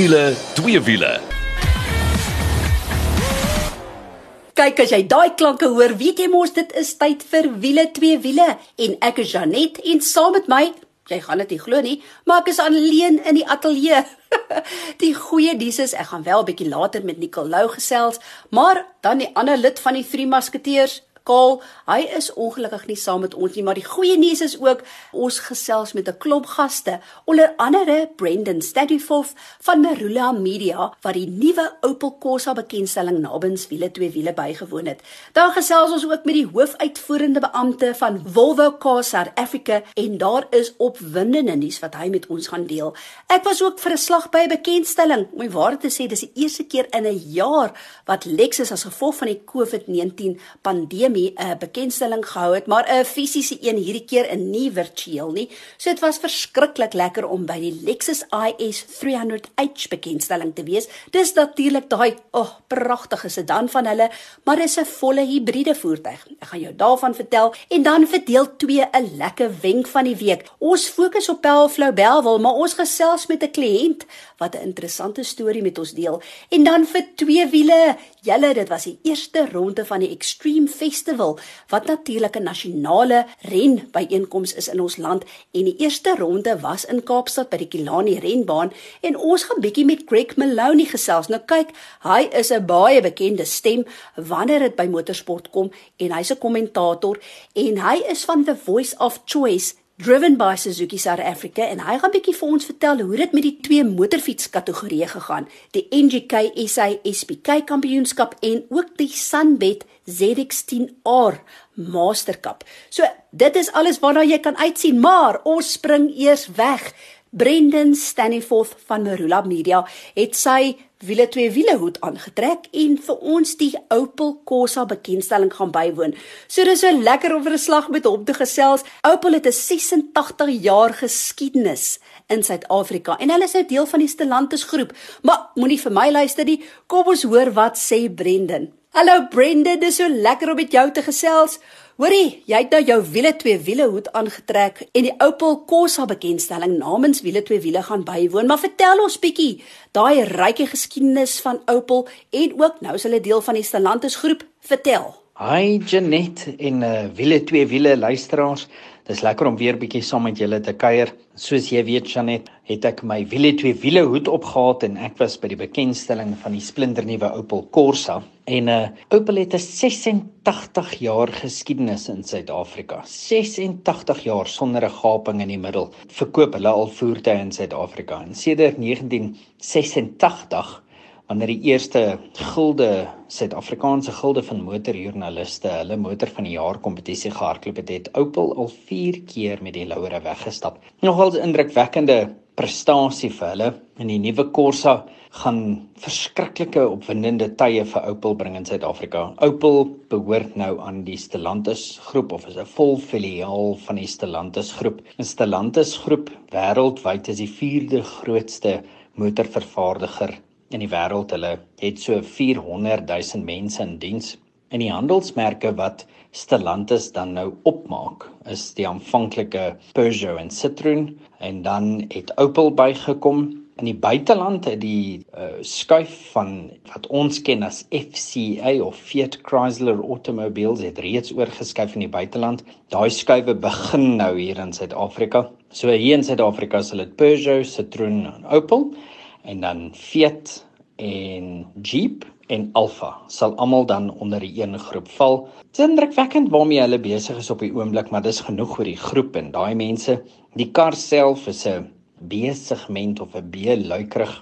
wiele, twee wiele. Kyk as jy daai klanke hoor, weet jy mos dit is tyd vir wiele twee wiele en ek is Janet en saam met my, jy gaan dit nie glo nie, maar ek is alleen in die ateljee. die goeie nuus is ek gaan wel 'n bietjie later met Nicole Lou gesels, maar dan die ander lid van die Drie Musketeers, Kaal, hy is ongelukkig nie saam met ons nie, maar die goeie nuus is ook ons gesels met 'n klomp gaste, onder andere Brendan Stadifov van Marula Media wat die nuwe Opel Corsa bekendstelling nabens wiele twee wiele bygewoon het. Daar gesels ons ook met die hoofuitvoerende beampte van Volvo Cars South Africa en daar is opwindende nuus wat hy met ons gaan deel. Ek was ook vir 'n slag by 'n bekendstelling. Om die waarheid te sê, dis die eerste keer in 'n jaar wat Lexus as gevolg van die COVID-19 pandemie pandemie 'n bekendstelling gehou het, maar 'n fisiese een hierdie keer en nie virtueel nie. So dit was verskriklik lekker om by die Lexus IS 300h bekendstelling te wees. Dis natuurlik daai, ag, oh, pragtige sedan van hulle, maar dis 'n volle hibriede voertuig. Ek gaan jou daarvan vertel en dan vir deel 2 'n lekker wenk van die week. Ons fokus op Pelflow Belwel, maar ons gesels met 'n kliënt wat 'n interessante storie met ons deel. En dan vir twee wiele. Julle, dit was die eerste ronde van die Extreme Festival wat natuurlik 'n nasionale ren byeenkoms is in ons land en die eerste ronde was in Kaapstad by die Kilani renbaan en ons gaan bietjie met Greg Maloney gesels. Nou kyk, hy is 'n baie bekende stem wanneer dit by motorsport kom en hy's 'n kommentator en hy is van The Voice of Choice driven by Suzuki South Africa en hy gaan bietjie vir ons vertel hoe dit met die twee motorfiets kategorieë gegaan, die NGK SA SPK kampioenskap en ook die Sunbet ZX10R Master Cup. So dit is alles waarna jy kan uitsien, maar ons spring eers weg. Brendan Staniforth van Marula Media het sy wiele twee wiele hoed aangetrek en vir ons die Opel Corsa bekendstelling gaan bywoon. So dis so lekker om 'n slag met hom te gesels. Opel het 'n 86 jaar geskiedenis in Suid-Afrika en hulle is nou deel van die Stellantis groep. Maar moenie vir my luister nie. Kom ons hoor wat sê Brendan. Hallo Brendan, dis so lekker om met jou te gesels. Hoorie, jy het nou jou wiele twee wiele hoed aangetrek en die Opel Corsa bekendstelling namens wiele twee wiele gaan bywoon. Maar vertel ons bietjie daai ryke geskiedenis van Opel en ook nou is hulle deel van die Stellantis groep. Vertel. Hi Janet en uh, wiele twee wiele luisteraars. Dis lekker om weer bietjie saam met julle te kuier. Soos jy weet Janet, het ek my wiele twee wiele hoed opgehaat en ek was by die bekendstelling van die splinternuwe Opel Corsa. En uh Opel het 'n 86 jaar geskiedenis in Suid-Afrika. 86 jaar sonder 'n gaping in die middel. Verkoop hulle al voertuie in Suid-Afrika. En sedert 1986 wanneer die eerste gilde Suid-Afrikaanse gilde van motorjoernaliste hulle motor van die jaar kompetisie gehardloop het, het Opel al 4 keer met die laure weggestap. Nogal 'n indrukwekkende prestasie vir hulle en die nuwe Corsa gaan verskriklike opwindende tye vir Opel bring in Suid-Afrika. Opel behoort nou aan die Stellantis groep of is 'n vol filiaal van die Stellantis groep. 'n Stellantis groep wêreldwyd is die vierde grootste motorvervaardiger in die wêreld. Hulle het so 400 000 mense in diens. En die handelsmerke wat Stellantis dan nou opmaak, is die aanvanklike Peugeot en Citroen en dan het Opel bygekom. In die buiteland het die uh, skuif van wat ons ken as FCA of Fiat Chrysler Automobiles het reeds oorgeskuif in die buiteland. Daai skuwe begin nou hier in Suid-Afrika. So hier in Suid-Afrika is dit Peugeot, Citroen en Opel en dan Fiat en Jeep en Alfa sal almal dan onder die een groep val. Dit is indrukwekkend waarmee hulle besig is op die oomblik, maar dis genoeg vir die groep en daai mense. Die kar self is 'n B-segment of 'n B-luikerig.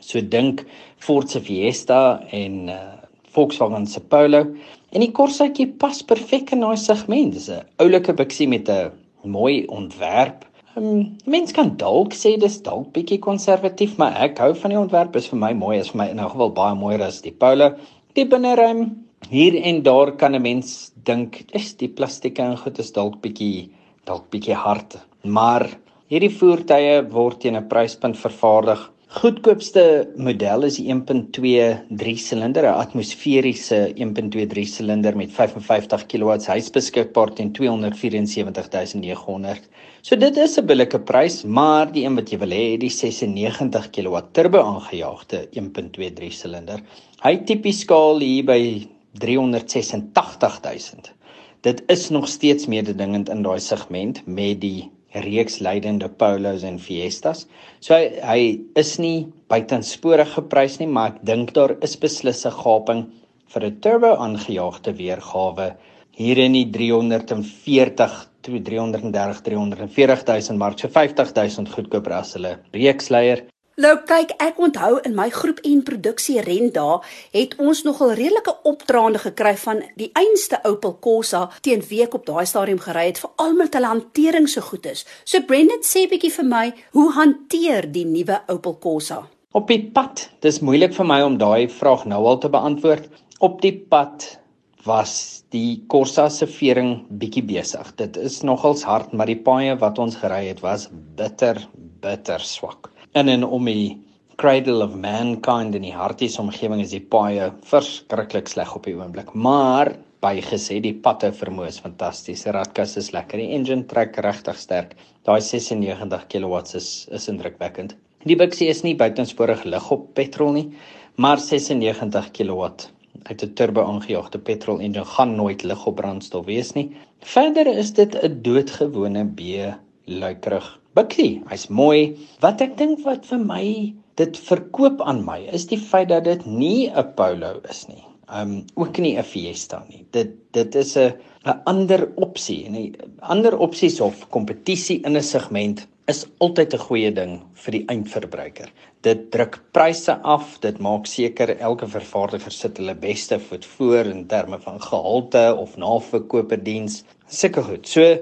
So dink Ford se Fiesta en uh, Volkswagen se Polo en die Corsaatjie pas perfek in daai segment. Dis 'n oulike biksie met 'n mooi ontwerp Um, mens kan dalk sê dis dalk bietjie konservatief, maar ek hou van die ontwerp. Is vir my mooi, is vir my in 'n geval baie mooier as die Polo. Die binneruim hier en daar kan 'n mens dink, is die plastieke en goed is dalk bietjie dalk bietjie hard, maar hierdie voertuie word teen 'n pryspunt vervaardig Goedkoopste model is die 1.2 silinder, 'n atmosferiese 1.2 silinder met 55 kW. Hy's beskikbaar teen 274900. So dit is 'n billike prys, maar die een wat jy wil hê, die 96 kW turbo aangejaagde 1.2 silinder. Hy tipies skaal hier by 386000. Dit is nog steeds mededingend in daai segment met die reeks leidende Polos en Fiestas. So hy, hy is nie buitensporig geprys nie, maar ek dink daar is beslis 'n gaping vir 'n turbo aangejaagde weergawe hier in die 340 330 340 000 mark so 50 000 goedkoper as hulle reeksleier Nou kyk, ek onthou in my groep en produksie renda het ons nogal redelike opdraande gekry van die einste Opel Corsa teen week op daai stadium gery het veral met hulle hantering so goed is. So Brendan sê bietjie vir my, hoe hanteer die nuwe Opel Corsa? Op die pad, dis moeilik vir my om daai vraag nou al te beantwoord. Op die pad was die Corsa se vering bietjie besig. Dit is nogals hard, maar die paaie wat ons gery het was bitter bitter swak in en om die cradle of mankind in die harties omgewing is die paaie verskriklik sleg op die oomblik. Maar bygesê die patte vermoë is fantasties. Die radkas is lekker. Die engine trek regtig sterk. Daai 96 kW is is indrukwekkend. Die biksie is nie buitensporig lig op petrol nie, maar 96 kW uit 'n turbo aangejaagde petrol engine gaan nooit lig op brandstof wees nie. Verder is dit 'n doodgewone B luikerig Bikkie, hy's mooi. Wat ek dink wat vir my dit verkoop aan my is die feit dat dit nie 'n Polo is nie. Um ook nie 'n Fiesta nie. Dit dit is 'n 'n ander opsie en 'n ander opsies of kompetisie in 'n segment is altyd 'n goeie ding vir die eindverbruiker. Dit druk pryse af, dit maak seker elke vervaardiger sit hulle beste voet voor in terme van gehalte of naverkoperdiens. Sulke goed. So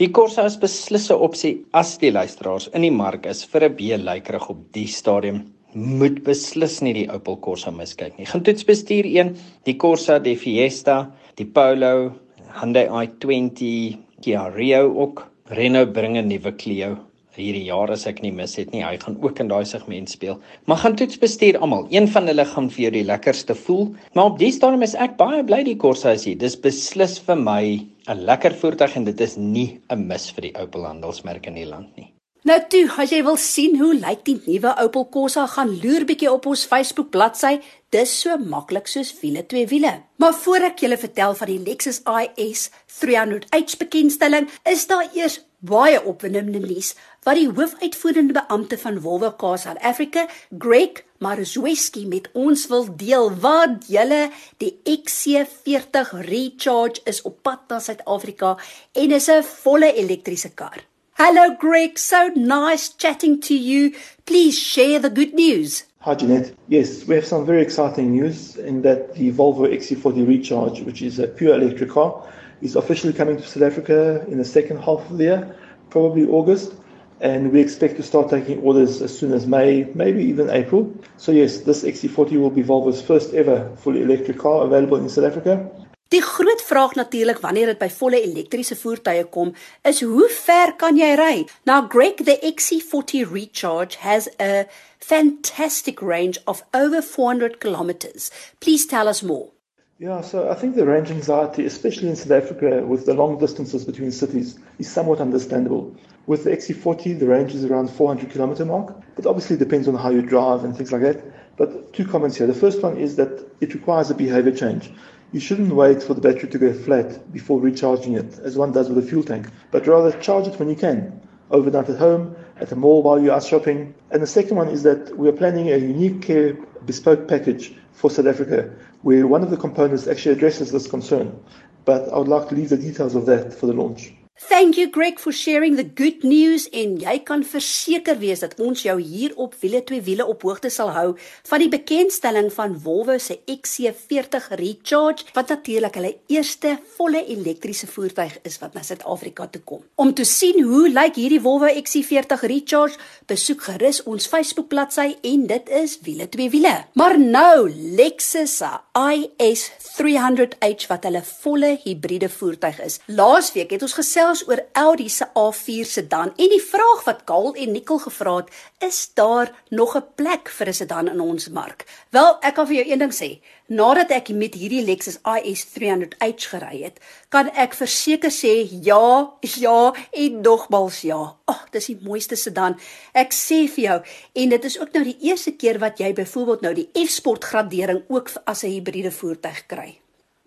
Die Corsa is beslis 'n opsie as die luisteraars in die mark is vir 'n B-lykerig op die stadium. Moet beslis nie die Opel Corsa miskyk nie. Gaan toets bestuur een, die Corsa, die Fiesta, die Polo, Hyundai i20, Kia Rio ook. Renault bring 'n nuwe Clio hierdie jaar as ek nie mis het nie. Hy gaan ook in daai segment speel. Maar gaan toets bestuur almal. Een van hulle gaan vir jou die lekkerste voel. Maar op die stadium is ek baie bly die Corsa is hier. Dis beslis vir my 'n lekker voertuig en dit is nie 'n mis vir die Opel handelsmerk in die land nie. Nou toe, as jy wil sien hoe lyk die nuwe Opel Corsa, gaan loer bietjie op ons Facebook bladsy. Dis so maklik soos wiele twee wiele. Maar voor ek julle vertel van die Lexus IS 300h bekendstelling, is daar eers baie opwindende nuus wat die hoofuitvoerende beampte van Volvo Cars South Africa, Greg Maruzweski met ons wil deel wat julle die XC40 Recharge is op pad na Suid-Afrika en is 'n volle elektriese kar. Hello Greg, so nice chatting to you. Please share the good news. Hi Jeanette. Yes, we have some very exciting news in that the Volvo XC40 Recharge, which is a pure electric car, is officially coming to South Africa in the second half of the year, probably August. And we expect to start taking orders as soon as May, maybe even April. So, yes, this XC40 will be Volvo's first ever fully electric car available in South Africa. Die groot vraag natuurlik wanneer dit by volle elektriese voertuie kom, is hoe ver kan jy ry? Now Greg the XC40 Recharge has a fantastic range of over 400 kilometers. Please tell us more. Yeah, so I think the range anxiety, especially in South Africa with the long distances between cities, is somewhat understandable. With the XC40, the range is around 400 kilometer mark, but obviously depends on how you drive and things like that. But two comments here. The first one is that it requires a behavior change. You shouldn't wait for the battery to go flat before recharging it, as one does with a fuel tank, but rather charge it when you can, overnight at home, at the mall while you are shopping. And the second one is that we are planning a unique care bespoke package for South Africa, where one of the components actually addresses this concern. But I would like to leave the details of that for the launch. Thank you Greg for sharing the good news en jy kan verseker wees dat ons jou hier op wiele twee wiele op hoogte sal hou van die bekendstelling van Volvo se XC40 Recharge wat natuurlik hulle eerste volle elektriese voertuig is wat na Suid-Afrika toe kom. Om te sien hoe lyk hierdie Volvo XC40 Recharge, besoek gerus ons Facebook bladsy en dit is wiele twee wiele. Maar nou Lexus IS 300h wat hulle volle hibriede voertuig is. Laasweek het ons gesels gesels oor Audi se A4 sedan en die vraag wat Kaal en Nikkel gevra het, is daar nog 'n plek vir 'n sedan in ons mark? Wel, ek kan vir jou een ding sê. Nadat ek met hierdie Lexus IS 300h gery het, kan ek verseker sê ja, ja en nogmals ja. Ag, dis die mooiste sedan. Ek sê vir jou, en dit is ook nou die eerste keer wat jy byvoorbeeld nou die F-sport gradering ook as 'n hibriede voertuig kry.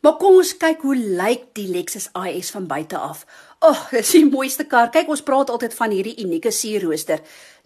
Maar kom ons kyk hoe lyk die Lexus IS van buite af. Ag, oh, dis die mooiste kar. Kyk, ons praat altyd van hierdie unieke sierrooster.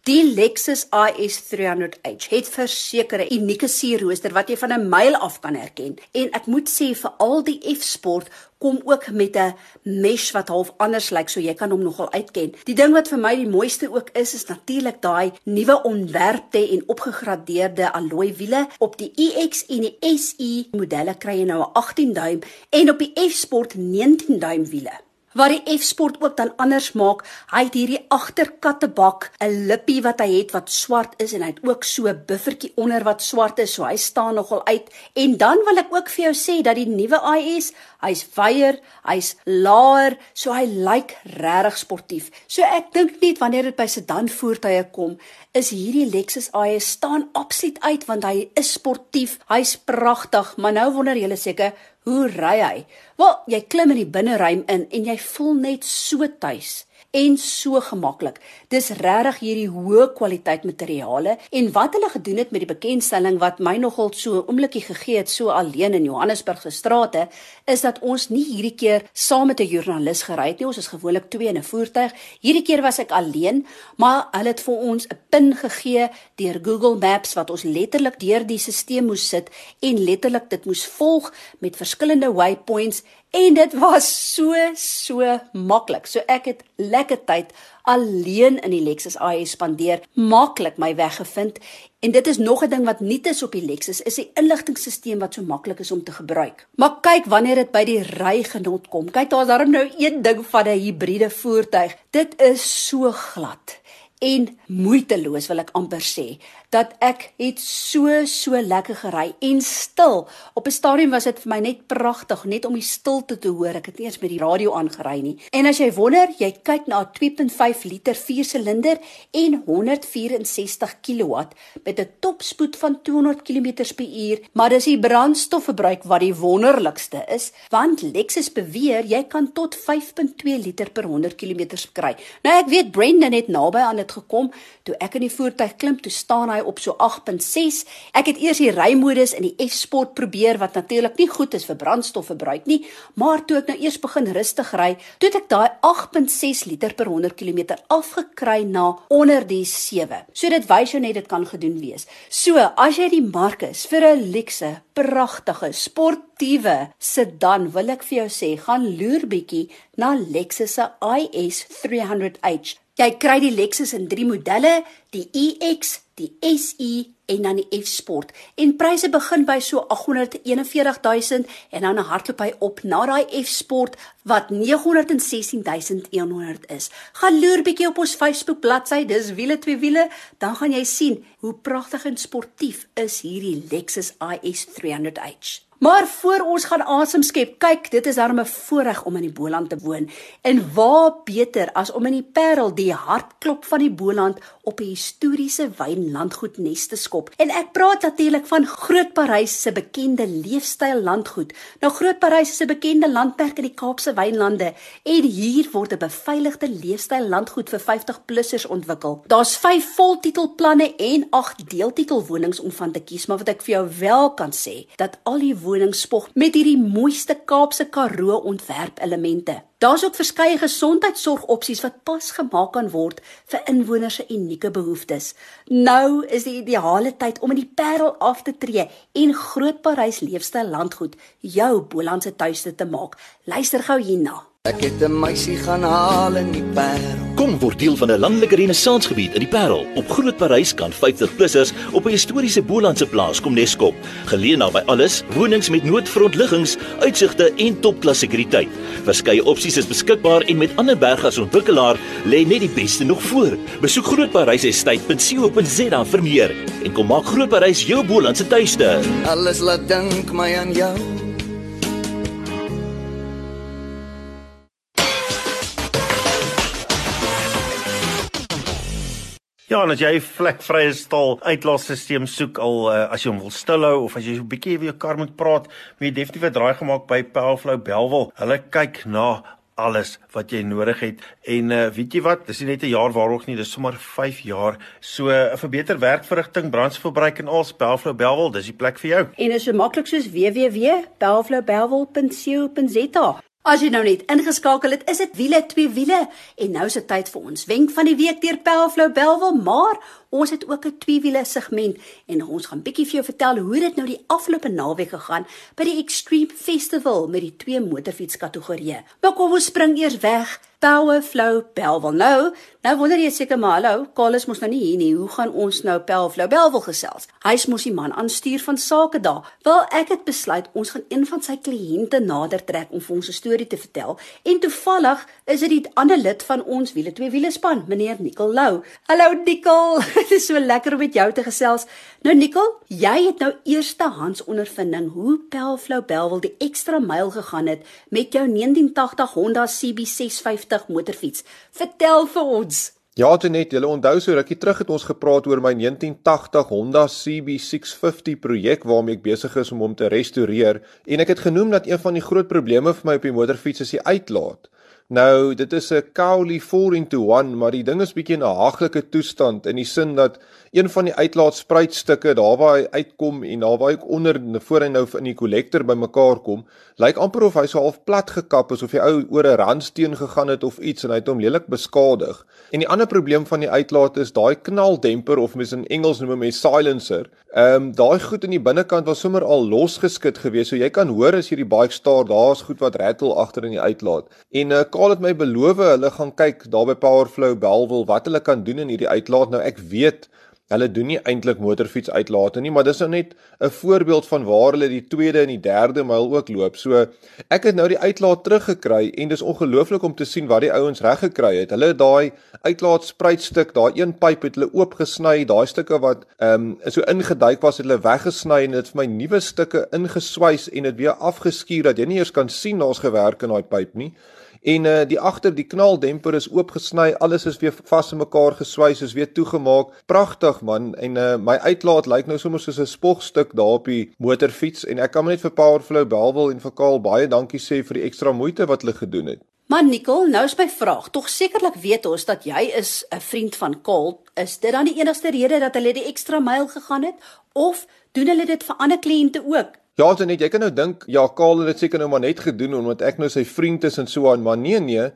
Die Lexus IS 300h het versekerde unieke sierrooster wat jy van 'n myl af kan herken. En ek moet sê vir al die F-sport kom ook met 'n mesh wat half anders lyk so jy kan hom nogal uitken. Die ding wat vir my die mooiste ook is is natuurlik daai nuwe ontwerpte en opgegradeerde alloy wiele. Op die EX en die SE modelle kry jy nou 'n 18 duim en op die F-sport 19 duim wiele wat die F-sport ook dan anders maak. Hy het hierdie agterkattebak, 'n lippie wat hy het wat swart is en hy het ook so 'n buffertjie onder wat swart is, so hy staan nogal uit. En dan wil ek ook vir jou sê dat die nuwe IS, hy's wyer, hy's laer, so hy lyk regtig sportief. So ek dink net wanneer dit by sedan voertuie kom, is hierdie Lexus IS staan absoluut uit want hy is sportief, hy's pragtig, maar nou wonder julle seker Hoe ry hy? Wel, jy klim in die binneruim in en jy voel net so tuis en so gemaklik. Dis regtig hierdie hoë kwaliteit materiale en wat hulle gedoen het met die bekendstelling wat my nogal so 'n oomblikie gegee het so alleen in Johannesburg se strate is dat ons nie hierdie keer saam met 'n joernalis gery het nie. Ons is gewoonlik twee in 'n voertuig. Hierdie keer was ek alleen, maar hulle het vir ons 'n pin gegee deur Google Maps wat ons letterlik deur die stelsel moes sit en letterlik dit moes volg met verskillende waypoints En dit was so so maklik. So ek het lekker tyd alleen in die Lexus IS spandeer, maklik my weg gevind. En dit is nog 'n ding wat nie is op die Lexus is die inligtingstelsel wat so maklik is om te gebruik. Maar kyk wanneer dit by die rygenot kom. Kyk daar's darm nou een ding van 'n hibriede voertuig. Dit is so glad en moeiteloos wil ek amper sê dat ek het so so lekker gery en stil. Op 'n stadium was dit vir my net pragtig net om die stilte te hoor. Ek het nie eens met die radio aangery nie. En as jy wonder, jy kyk na 'n 2.5 liter 4-silinder en 164 kW met 'n topspoed van 200 km/h, maar dis die brandstofverbruik wat die wonderlikste is, want Lexus beweer jy kan tot 5.2 liter per 100 km kry. Nou ek weet Brendan het naby aan dit gekom toe ek in die voertuig klim, toe staan hy hy op so 8.6. Ek het eers die rymodus in die F-sport probeer wat natuurlik nie goed is vir brandstofverbruik nie, maar toe ek nou eers begin rustig ry, toe het ek daai 8.6 liter per 100 km afgekry na onder die 7. So dit wys jou net dit kan gedoen wees. So, as jy die mark is vir 'n luxe, pragtige, sportiewe sedan, wil ek vir jou sê, gaan loer bietjie na Lexus se IS 300h. Jy kry die Lexus in 3 modelle, die EX, die SE en dan die F Sport. En pryse begin by so 841000 en dan hardloop hy op na daai F Sport wat 916100 is. Gaan loer bietjie op ons Facebook bladsy, dis wiele twee wiele, dan gaan jy sien hoe pragtig en sportief is hierdie Lexus IS 300h. Maar voor ons gaan asem skep, kyk, dit is darem 'n voorreg om in die Boland te woon. En waar beter as om in die Parel, die hartklop van die Boland, op 'n historiese wynlandgoed nes te skop. En ek praat natuurlik van Groot Parys se bekende leefstyl landgoed. Nou Groot Parys is 'n bekende landperk in die Kaapse wynlande en hier word 'n beveiligde leefstyl landgoed vir 50-plussers ontwikkel. Daar's 5 voltitelplanne en 8 deeltitelwonings om van te kies, maar wat ek vir jou wel kan sê, dat al die wonings spog met hierdie mooiste Kaapse Karoo ontwerpelemente. Daar's ook verskeie gesondheidsorgopsies wat pas gemaak kan word vir inwoners se unieke behoeftes. Nou is die ideale tyd om in die Parel af te tree en Groot Parys leefstyl landgoed jou Bolandse tuiste te maak. Luister gou hierna. Ek het 'n meisie gaan haal in die Parel. Kom word deel van 'n landelike renessansgebied in die Parel. Op Groot Parys kan 50-plussers op 'n historiese Bolandse plaas kom neskop. Geleë naby alles, wonings met noodfrontliggings, uitsigte en topklas sekuriteit. Verskeie opsies is beskikbaar en met ander bergas ontwikkelaar lê net die beste nog voor. Besoek grootparysestate.co.za vir meer en kom maak Groot Parys jou Bolandse tuiste. Alles laat dink my aan jou. Ja, en as jy 'n vlekvrye stal uitlaatstelsel soek al uh, as jy hom wil stilhou of as jy 'n bietjie weer kar moet praat, moet jy definitief 'n draai gemaak by Powerflow Belwel. Hulle kyk na alles wat jy nodig het. En uh, weet jy wat? Dis nie net 'n jaar waarog nie dis sommer 5 jaar. So 'n uh, verbeter werkverrigting brandstofverbruik en al Belflow Belwel dis die plek vir jou. En is so maklik soos www.belflowbelwel.co.za As jy nou net ingeskakel het, is dit wiele twee wiele. En nou is dit tyd vir ons wenk van die week deur Pelflow Belwel, maar ons het ook 'n twee wiele segment en ons gaan bietjie vir jou vertel hoe dit nou die afgelope naweek gegaan by die Extreme Festival met die twee motorfiets kategorieë. Maar kom ons spring eers weg Power Flow Belwel. Nou, nou wonder jy seker maar hallo, Carlos mos nou nie hier nie. Hoe gaan ons nou Power Flow Belwel gesels? Hy's mos die man aan stuur van sake daar. Wel, ek het besluit ons gaan een van sy kliënte nader trek om vir ons 'n storie te vertel. En toevallig is dit die ander lid van ons wiele twee wiele span, meneer Nicol Lou. Hallo Nicol, dit is so lekker om met jou te gesels. Nou Nicol, jy het nou eerstehands ondervinding hoe Power Flow Belwel die ekstra myl gegaan het met jou 1980 Honda CB65 50 motorfiets. Vertel vir ons. Ja, Tenet, julle onthou so rukkie terug het ons gepraat oor my 1980 Honda CB650 projek waarmee ek besig is om hom te restoreer en ek het genoem dat een van die groot probleme vir my op die motorfiets is die uitlaat. Nou, dit is 'n Cowley 4-in-1, maar die ding is bietjie in 'n haaglike toestand in die sin dat een van die uitlaatspruitstukke daar waar hy uitkom en daar waar hy onder voor hy nou in die kollektor bymekaar kom, lyk amper of hy so half plat gekap is of hy ou oor 'n randsteen gegaan het of iets en hy het hom lelik beskadig. En die ander probleem van die uitlaat is daai knaldemper of mens in Engels noem hom 'n silencer. Ehm um, daai goed in die binnekant was sommer al losgeskit gewees, so jy kan hoor as jy die bike staar, daar's goed wat rattle agter in die uitlaat. En uh, Kaal het my beloof hulle gaan kyk daar by Powerflow Belwel wat hulle kan doen in hierdie uitlaat. Nou ek weet hulle doen nie eintlik motorfiets uitlate nie, maar dis nou net 'n voorbeeld van waar hulle die tweede en die derde myl ook loop. So ek het nou die uitlaat teruggekry en dis ongelooflik om te sien wat die ouens reg gekry het. Hulle het daai uitlaatspruitstuk, daai een pyp het hulle oopgesny, daai stukke wat ehm um, so ingeduik was, het hulle weggesny en dit vir my nuwe stukke ingeswys en dit weer afgeskuur dat jy nie eers kan sien daar's gewerk in daai pyp nie. En uh die agter die knaldemper is oopgesny, alles is weer vas in mekaar geswys, is weer toegemaak. Pragtig man. En uh my uitlaat lyk nou sommer soos 'n spogstuk daar op die motorfiets en ek kan net vir Powerflow Belwel en vir Kaal baie dankie sê vir die ekstra moeite wat hulle gedoen het. Maar Nicole, nou is my vraag, tog sekerlik weet ons dat jy is 'n vriend van Kaal. Is dit dan die enigste rede dat hulle die ekstra myl gegaan het of doen hulle dit vir ander kliënte ook? Ja, so net jy kan nou dink, ja, Karl het dit seker nou maar net gedoen omdat ek nou sy vriend is en so aan, maar nee nee,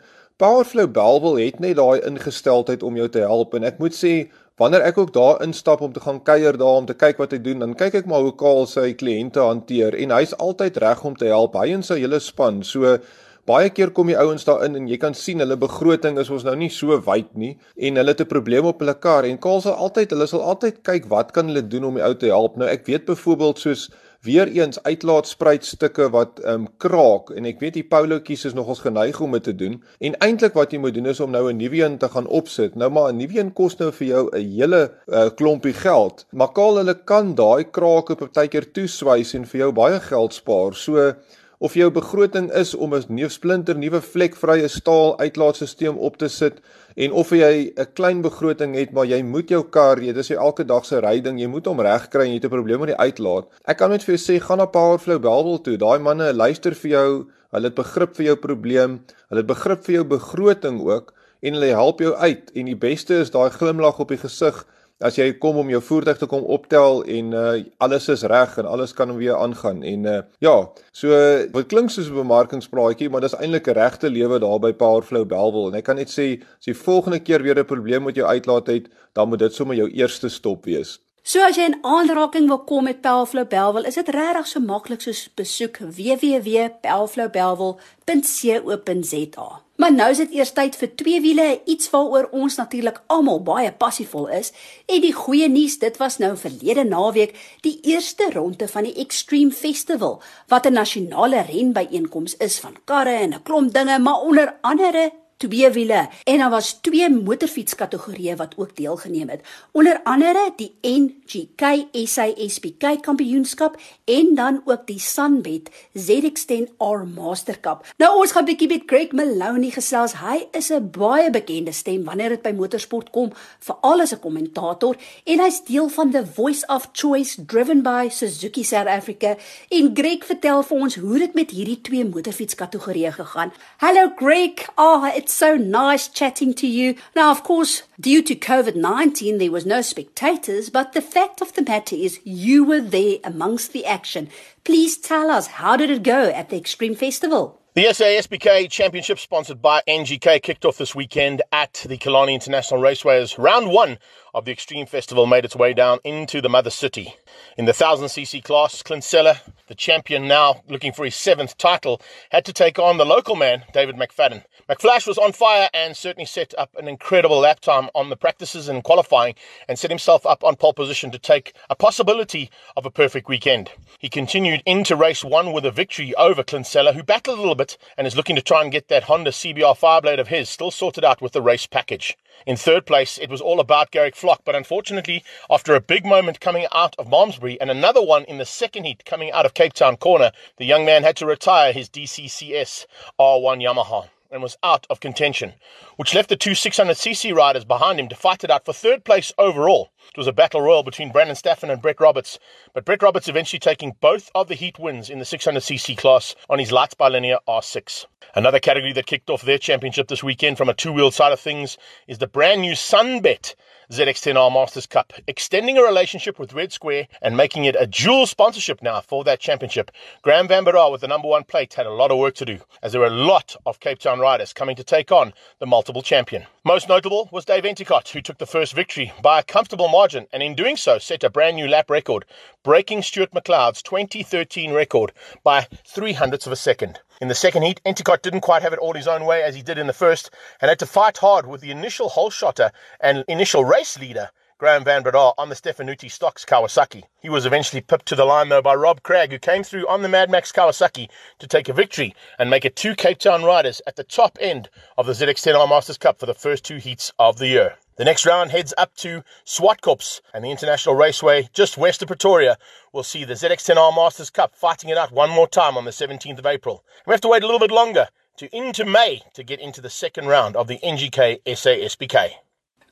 Powerflow Belwel het net daai ingesteldheid om jou te help en ek moet sê wanneer ek ook daar instap om te gaan kuier daar om te kyk wat hy doen, dan kyk ek maar hoe Karl sy kliënte hanteer en hy's altyd reg om te help. Hy en sy hele span. So baie keer kom die ouens daarin en jy kan sien hulle begroting is ons nou nie so wyd nie en hulle het 'n probleem op hulle kar en Karl sal altyd hulle sal altyd kyk wat kan hulle doen om die ou te help. Nou ek weet byvoorbeeld soos weer eens uitlaatspruitstukke wat ehm um, kraak en ek weet die poulotjies is nogals geneig om dit te doen en eintlik wat jy moet doen is om nou 'n nuwe een te gaan opsit. Nou maar 'n nuwe een kos nou vir jou 'n hele uh, klompie geld. Maar kaal hulle kan daai krake partykeer toeswys en vir jou baie geld spaar. So of jou begroting is om 'n nuwe splinter nuwe vlekvrye staal uitlaatstelsel op te sit en of jy 'n klein begroting het maar jy moet jou kar, jy dis jy elke dag se ryding, jy moet hom regkry en jy het 'n probleem met die uitlaat. Ek kan net vir jou sê gaan na Powerflow Belwel toe. Daai manne luister vir jou. Hulle het begrip vir jou probleem. Hulle het begrip vir jou begroting ook en hulle help jou uit en die beste is daai glimlag op die gesig as jy kom om jou voertuig te kom optel en uh, alles is reg en alles kan weer aangaan en uh, ja so wat klink soos 'n bemarkingspraatjie maar dis eintlik 'n regte lewe daar by Powerflow Belwel en ek kan net sê as jy volgende keer weer 'n probleem met jou uitlaat het dan moet dit sommer jou eerste stop wees So as jy in aanraking wil kom met Pelflow Belwel, is dit regtig so maklik soos besoek www.pelflowbelwel.co.za. Maar nou is dit eers tyd vir twee wiele, iets waaroor ons natuurlik almal baie passievol is. En die goeie nuus, dit was nou verlede naweek die eerste ronde van die Extreme Festival, wat 'n nasionale renbyeenkoms is van karre en 'n klomp dinge, maar onder andere twee wiele en daar was twee motorfiets kategorieë wat ook deelgeneem het. Onder andere die NGK SASPK kampioenskap en dan ook die Sunbet ZX10R Master Cup. Nou ons gaan bietjie met Greg Maloney gesels. Hy is 'n baie bekende stem wanneer dit by motorsport kom, veral as 'n kommentator en hy's deel van the Voice of Choice driven by Suzuki South Africa. En Greg vertel vir ons hoe dit met hierdie twee motorfietskategorieë gegaan. Hello Greg. Oh, it's so nice chatting to you. Now of course, due to COVID-19 there was no spectators, but the fact of the matter is you were there amongst the action. Please tell us how did it go at the Extreme Festival? The SASBK Championship, sponsored by NGK, kicked off this weekend at the Killarney International Raceway as round one of the Extreme Festival made its way down into the mother city. In the 1000cc class, Clint Seller, the champion now looking for his seventh title, had to take on the local man, David McFadden. McFlash was on fire and certainly set up an incredible lap time on the practices and qualifying and set himself up on pole position to take a possibility of a perfect weekend. He continued into race one with a victory over Clint Seller, who battled a little bit and is looking to try and get that Honda CBR Fireblade of his still sorted out with the race package. In third place, it was all about Garrick Flock, but unfortunately, after a big moment coming out of Malmesbury and another one in the second heat coming out of Cape Town Corner, the young man had to retire his DCCS R1 Yamaha and was out of contention, which left the two 600cc riders behind him to fight it out for third place overall. It was a battle royal between Brandon Staffen and Brett Roberts, but Brett Roberts eventually taking both of the heat wins in the 600cc class on his Lights by Linear R6. Another category that kicked off their championship this weekend from a two-wheeled side of things is the brand new Sunbet ZX10R Masters Cup, extending a relationship with Red Square and making it a dual sponsorship now for that championship. Graham Van Barar with the number one plate had a lot of work to do, as there were a lot of Cape Town riders coming to take on the multiple champion. Most notable was Dave Enticott, who took the first victory by a comfortable margin, and in doing so set a brand new lap record, breaking Stuart McLeod's 2013 record by three hundredths of a second. In the second heat, Enticott didn't quite have it all his own way as he did in the first, and had to fight hard with the initial hole shotter and initial race leader, Graham Van Bredar, on the Stefanuti Stocks Kawasaki. He was eventually pipped to the line, though, by Rob Craig, who came through on the Mad Max Kawasaki to take a victory and make it two Cape Town riders at the top end of the ZX10R Masters Cup for the first two heats of the year. The next round heads up to Swartkops and the International Raceway just west of Pretoria. We'll see the ZX10R Masters Cup fighting it out one more time on the 17th of April. We have to wait a little bit longer to into May to get into the second round of the NGK SASBK.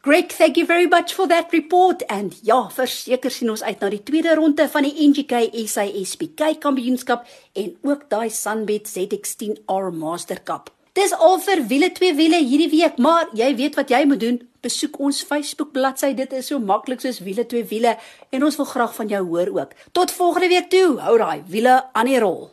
Greg, thank you very much for that report and ja, verseker sien ons uit na die tweede ronde van die NGK SASBK kampioenskap en ook daai Sunbet ZX10R Master Cup. Dis al vir wiele twee wiele hierdie week, maar jy weet wat jy moet doen. Besoek ons Facebook bladsy. Dit is so maklik soos wiele twee wiele en ons wil graag van jou hoor ook. Tot volgende week toe. Hou daai wiele aan die rol.